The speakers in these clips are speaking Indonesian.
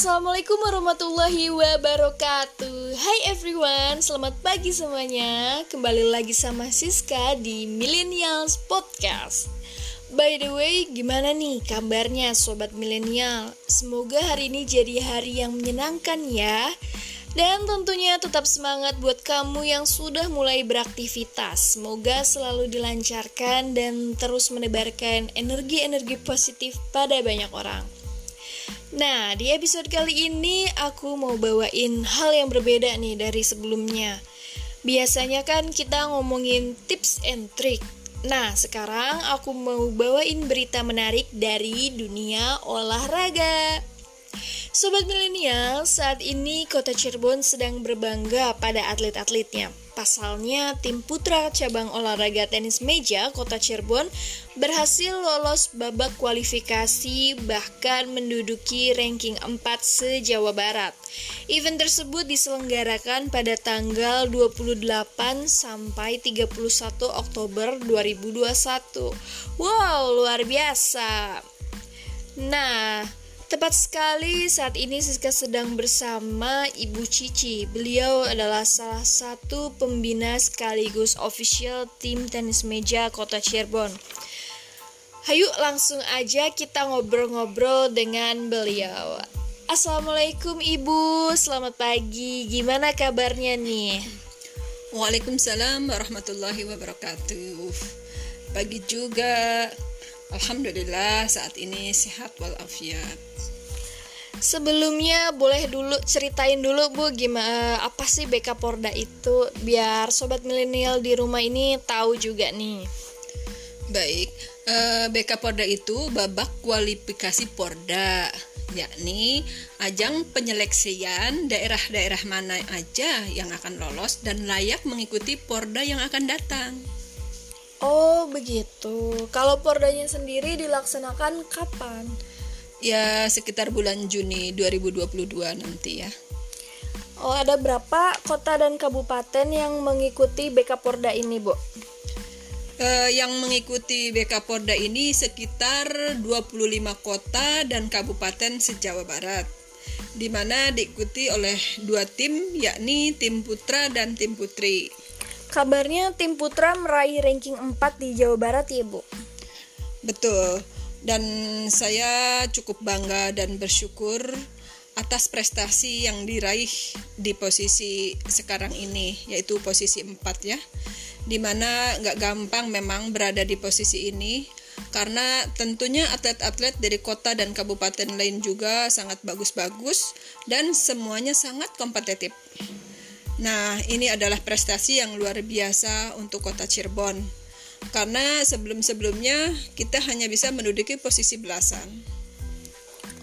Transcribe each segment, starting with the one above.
Assalamualaikum warahmatullahi wabarakatuh Hai everyone, selamat pagi semuanya Kembali lagi sama Siska di Millennials Podcast By the way, gimana nih kabarnya sobat milenial? Semoga hari ini jadi hari yang menyenangkan ya dan tentunya tetap semangat buat kamu yang sudah mulai beraktivitas. Semoga selalu dilancarkan dan terus menebarkan energi-energi positif pada banyak orang. Nah, di episode kali ini aku mau bawain hal yang berbeda nih dari sebelumnya. Biasanya kan kita ngomongin tips and trick. Nah, sekarang aku mau bawain berita menarik dari dunia olahraga. Sobat milenial, saat ini kota Cirebon sedang berbangga pada atlet-atletnya. Pasalnya, tim putra cabang olahraga tenis meja kota Cirebon berhasil lolos babak kualifikasi bahkan menduduki ranking 4 se-Jawa Barat. Event tersebut diselenggarakan pada tanggal 28 sampai 31 Oktober 2021. Wow, luar biasa. Nah, Tepat sekali saat ini Siska sedang bersama Ibu Cici. Beliau adalah salah satu pembina sekaligus official tim tenis meja Kota Cirebon. Hayu langsung aja kita ngobrol-ngobrol dengan beliau. Assalamualaikum Ibu, selamat pagi. Gimana kabarnya nih? Waalaikumsalam warahmatullahi wabarakatuh. Pagi juga. Alhamdulillah saat ini sehat walafiat. Sebelumnya boleh dulu ceritain dulu Bu gimana apa sih BK Porda itu biar sobat milenial di rumah ini tahu juga nih. Baik, eh, BK Porda itu babak kualifikasi Porda yakni ajang penyeleksian daerah-daerah mana aja yang akan lolos dan layak mengikuti Porda yang akan datang. Begitu. Kalau pordanya sendiri dilaksanakan kapan? Ya sekitar bulan Juni 2022 nanti ya. Oh ada berapa kota dan kabupaten yang mengikuti BK Porda ini, Bu? Uh, yang mengikuti BK Porda ini sekitar 25 kota dan kabupaten se-Jawa Barat di mana diikuti oleh dua tim yakni tim putra dan tim putri. Kabarnya tim putra meraih ranking 4 di Jawa Barat ya, Bu? Betul. Dan saya cukup bangga dan bersyukur atas prestasi yang diraih di posisi sekarang ini, yaitu posisi 4 ya. Di mana nggak gampang memang berada di posisi ini, karena tentunya atlet-atlet dari kota dan kabupaten lain juga sangat bagus-bagus dan semuanya sangat kompetitif. Nah, ini adalah prestasi yang luar biasa untuk kota Cirebon. Karena sebelum-sebelumnya kita hanya bisa menduduki posisi belasan.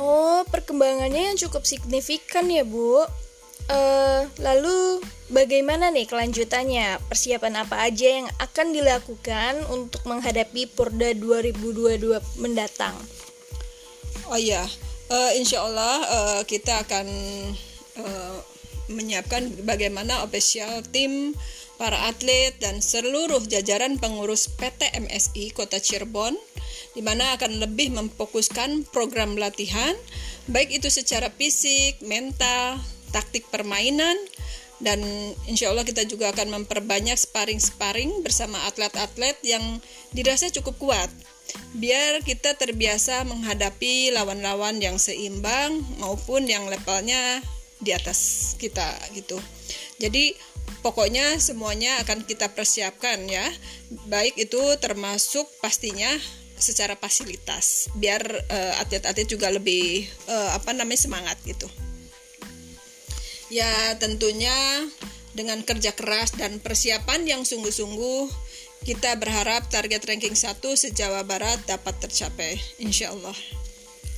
Oh, perkembangannya yang cukup signifikan ya, Bu. Uh, lalu bagaimana nih kelanjutannya? Persiapan apa aja yang akan dilakukan untuk menghadapi Porda 2022 mendatang? Oh iya, uh, insya Allah uh, kita akan uh, menyiapkan bagaimana official tim para atlet dan seluruh jajaran pengurus PT MSI Kota Cirebon di mana akan lebih memfokuskan program latihan baik itu secara fisik, mental, taktik permainan dan insya Allah kita juga akan memperbanyak sparring-sparring bersama atlet-atlet yang dirasa cukup kuat. Biar kita terbiasa menghadapi lawan-lawan yang seimbang maupun yang levelnya di atas kita gitu. Jadi pokoknya semuanya akan kita persiapkan ya. Baik itu termasuk pastinya secara fasilitas biar uh, atlet-atlet juga lebih uh, apa namanya semangat gitu. Ya tentunya dengan kerja keras dan persiapan yang sungguh-sungguh kita berharap target ranking 1 se-Jawa Barat dapat tercapai insya Allah.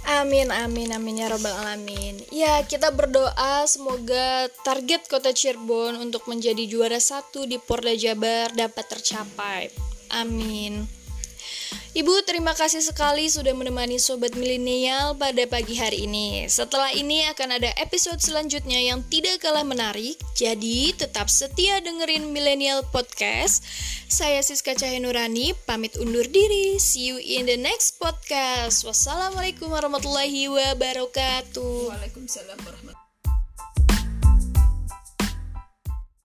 Amin, amin, amin ya robbal alamin. Ya, kita berdoa semoga target kota Cirebon untuk menjadi juara satu di Porda Jabar dapat tercapai. Amin. Ibu, terima kasih sekali sudah menemani Sobat Milenial pada pagi hari ini. Setelah ini akan ada episode selanjutnya yang tidak kalah menarik, jadi tetap setia dengerin Millennial Podcast. Saya Siska Cahyanurani, pamit undur diri. See you in the next podcast. Wassalamualaikum warahmatullahi wabarakatuh. Waalaikumsalam warahmatullahi